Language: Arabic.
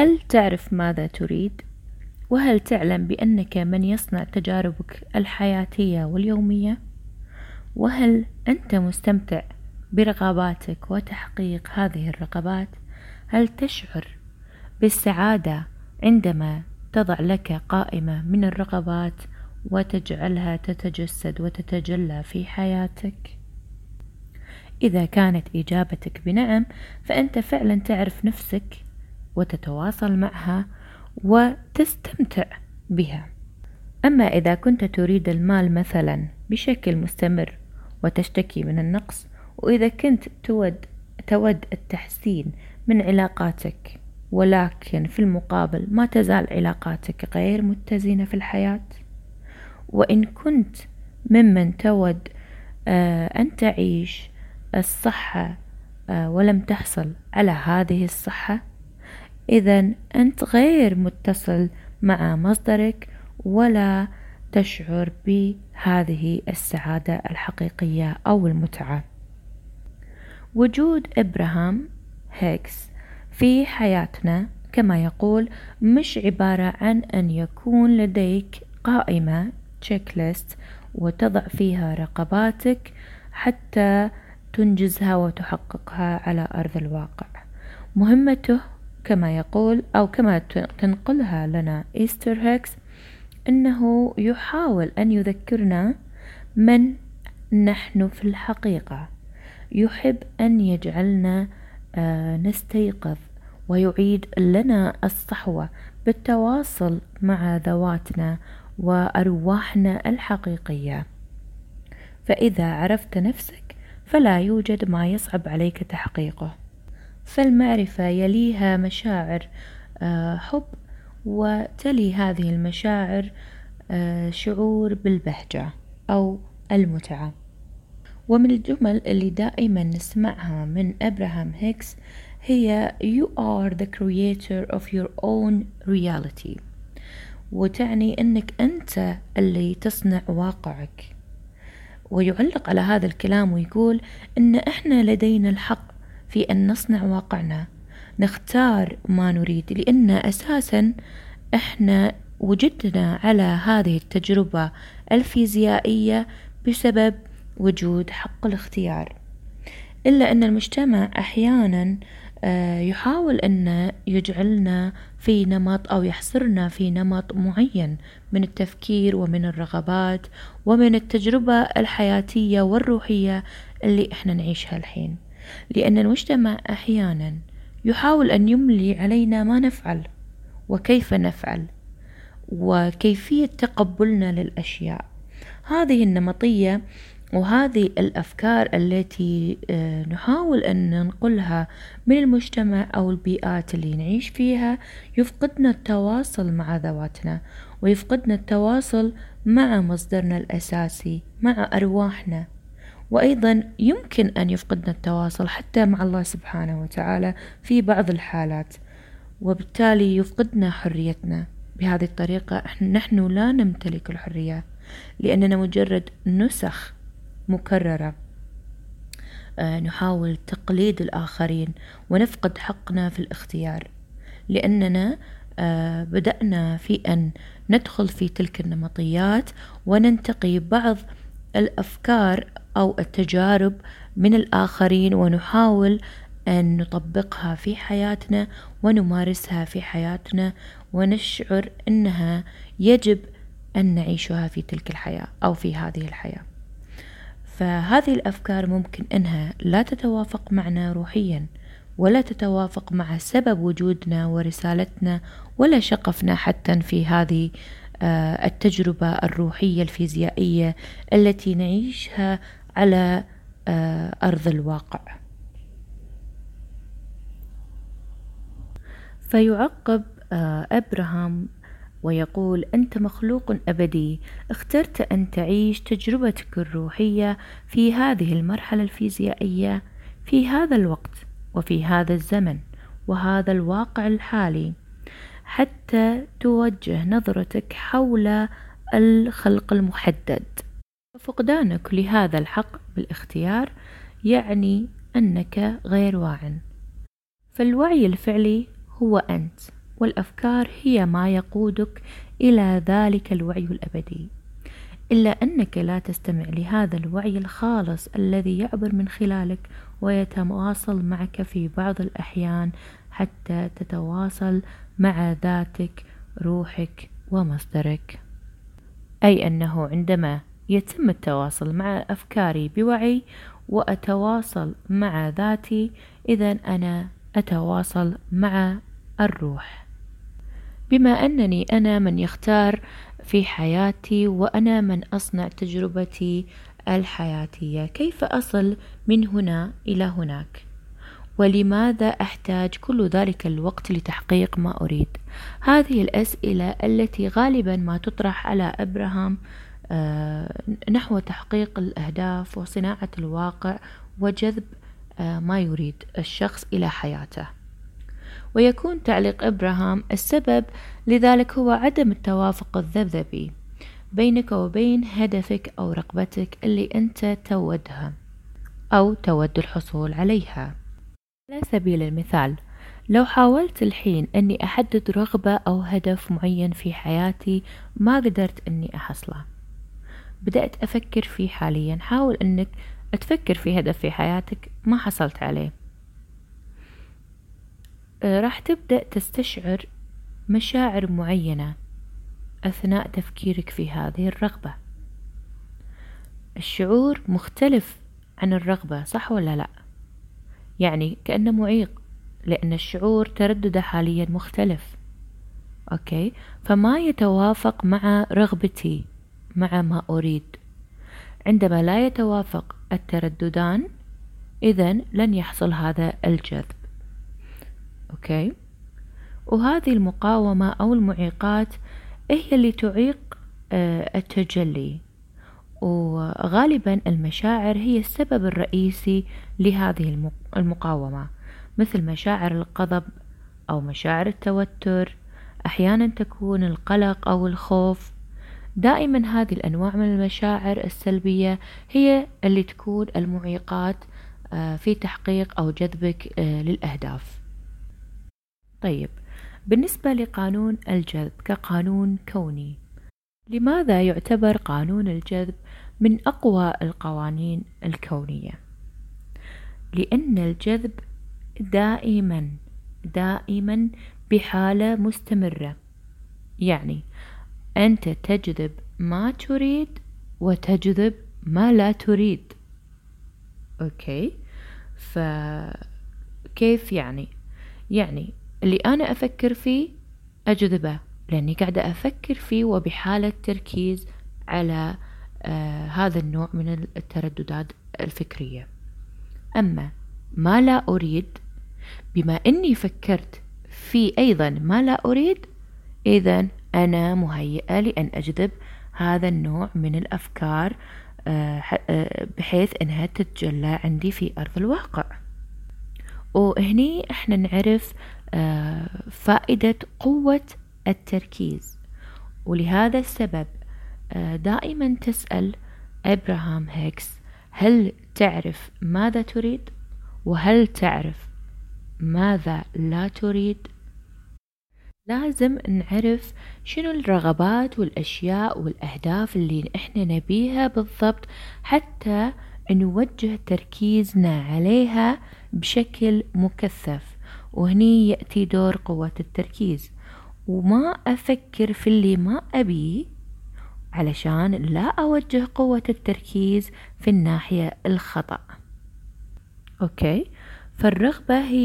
هل تعرف ماذا تريد؟ وهل تعلم بأنك من يصنع تجاربك الحياتية واليومية؟ وهل أنت مستمتع برغباتك وتحقيق هذه الرغبات؟ هل تشعر بالسعادة عندما تضع لك قائمة من الرغبات وتجعلها تتجسد وتتجلى في حياتك؟ إذا كانت إجابتك بنعم فأنت فعلا تعرف نفسك وتتواصل معها وتستمتع بها. أما إذا كنت تريد المال مثلا بشكل مستمر وتشتكي من النقص وإذا كنت تود تود التحسين من علاقاتك ولكن في المقابل ما تزال علاقاتك غير متزنة في الحياة وإن كنت ممن تود آه، أن تعيش الصحة آه، ولم تحصل على هذه الصحة إذا أنت غير متصل مع مصدرك ولا تشعر بهذه السعادة الحقيقية أو المتعة. وجود إبراهام هيكس في حياتنا كما يقول مش عبارة عن أن يكون لديك قائمة checklist وتضع فيها رغباتك حتى تنجزها وتحققها على أرض الواقع. مهمته كما يقول أو كما تنقلها لنا إيستر هيكس أنه يحاول أن يذكرنا من نحن في الحقيقة. يحب أن يجعلنا آه، نستيقظ ويعيد لنا الصحوة بالتواصل مع ذواتنا وأرواحنا الحقيقية. فإذا عرفت نفسك فلا يوجد ما يصعب عليك تحقيقه. فالمعرفة يليها مشاعر آه، حب وتلي هذه المشاعر آه، شعور بالبهجة أو المتعة. ومن الجمل اللي دائما نسمعها من أبراهام هيكس هي You are the creator of your own reality وتعني أنك أنت اللي تصنع واقعك. ويعلق على هذا الكلام ويقول أن إحنا لدينا الحق في أن نصنع واقعنا. نختار ما نريد لأن أساسا إحنا وجدنا على هذه التجربة الفيزيائية بسبب وجود حق الاختيار. إلا أن المجتمع أحيانا آه، يحاول أن يجعلنا في نمط أو يحصرنا في نمط معين من التفكير ومن الرغبات ومن التجربة الحياتية والروحية اللي إحنا نعيشها الحين. لأن المجتمع أحيانا يحاول أن يملي علينا ما نفعل وكيف نفعل وكيفية تقبلنا للأشياء. هذه النمطية وهذه الأفكار التي آه، نحاول أن ننقلها من المجتمع أو البيئات اللي نعيش فيها يفقدنا التواصل مع ذواتنا ويفقدنا التواصل مع مصدرنا الأساسي مع أرواحنا. وأيضا يمكن أن يفقدنا التواصل حتى مع الله سبحانه وتعالى في بعض الحالات وبالتالي يفقدنا حريتنا. بهذه الطريقة نحن لا نمتلك الحرية لأننا مجرد نسخ مكررة. آه، نحاول تقليد الآخرين ونفقد حقنا في الاختيار لأننا آه، بدأنا في أن ندخل في تلك النمطيات وننتقي بعض الأفكار أو التجارب من الآخرين ونحاول أن نطبقها في حياتنا ونمارسها في حياتنا ونشعر أنها يجب أن نعيشها في تلك الحياة أو في هذه الحياة. فهذه الأفكار ممكن أنها لا تتوافق معنا روحيا ولا تتوافق مع سبب وجودنا ورسالتنا ولا شقفنا حتى في هذه التجربة الروحية الفيزيائية التي نعيشها على آه، أرض الواقع. فيعقب آه، أبراهام ويقول أنت مخلوق أبدي. اخترت أن تعيش تجربتك الروحية في هذه المرحلة الفيزيائية في هذا الوقت وفي هذا الزمن وهذا الواقع الحالي. حتى توجه نظرتك حول الخلق المحدد. فقدانك لهذا الحق بالاختيار يعني أنك غير واع. فالوعي الفعلي هو أنت والأفكار هي ما يقودك إلى ذلك الوعي الأبدي. إلا أنك لا تستمع لهذا الوعي الخالص الذي يعبر من خلالك ويتواصل معك في بعض الأحيان حتى تتواصل مع ذاتك روحك ومصدرك. أي أنه عندما يتم التواصل مع أفكاري بوعي وأتواصل مع ذاتي إذا أنا أتواصل مع الروح. بما أنني أنا من يختار في حياتي وأنا من أصنع تجربتي الحياتية. كيف أصل من هنا إلى هناك؟ ولماذا أحتاج كل ذلك الوقت لتحقيق ما أريد؟ هذه الأسئلة التي غالبا ما تطرح على أبراهام آه، نحو تحقيق الأهداف وصناعة الواقع وجذب آه، ما يريد الشخص إلى حياته. ويكون تعليق إبراهام السبب لذلك هو عدم التوافق الذبذبي. بينك وبين هدفك أو رغبتك اللي أنت تودها أو تود الحصول عليها. على سبيل المثال لو حاولت الحين أني أحدد رغبة أو هدف معين في حياتي ما قدرت أني أحصله. بدأت أفكر فيه حاليا حاول أنك تفكر في هدف في حياتك ما حصلت عليه. آه، راح تبدأ تستشعر مشاعر معينة. أثناء تفكيرك في هذه الرغبة. الشعور مختلف عن الرغبة صح ولا لا؟ يعني كأنه معيق لأن الشعور تردده حاليا مختلف. Okay؟ فما يتوافق مع رغبتي مع ما أريد. عندما لا يتوافق الترددان إذا لن يحصل هذا الجذب. Okay؟ وهذه المقاومة أو المعيقات هي اللي تعيق آه، التجلي؟ وغالبا المشاعر هي السبب الرئيسي لهذه المقاومة مثل مشاعر الغضب أو مشاعر التوتر أحيانا تكون القلق أو الخوف. دائما هذه الأنواع من المشاعر السلبية هي اللي تكون المعيقات آه، في تحقيق أو جذبك آه، للأهداف. طيب بالنسبة لقانون الجذب كقانون كوني. لماذا يعتبر قانون الجذب من أقوى القوانين الكونية؟ لأن الجذب دائما دائما بحالة مستمرة. يعني أنت تجذب ما تريد وتجذب ما لا تريد. أوكي؟ فكيف يعني؟ يعني اللي أنا أفكر فيه أجذبه لأني قاعدة أفكر فيه وبحالة تركيز على آه هذا النوع من الترددات الفكرية. أما ما لا أريد بما أني فكرت في أيضا ما لا أريد إذا أنا مهيئة لأن أجذب هذا النوع من الأفكار آه، آه، بحيث أنها تتجلى عندي في أرض الواقع. وهني إحنا نعرف فائدة قوة التركيز. ولهذا السبب دائما تسأل إبراهام هيكس هل تعرف ماذا تريد؟ وهل تعرف ماذا لا تريد؟ لازم نعرف شنو الرغبات والأشياء والأهداف اللي إحنا نبيها بالضبط حتى نوجه تركيزنا عليها بشكل مكثف. وهني يأتي دور قوة التركيز. وما أفكر في اللي ما أبيه علشان لا أوجه قوة التركيز في الناحية الخطأ. أوكي. فالرغبة هي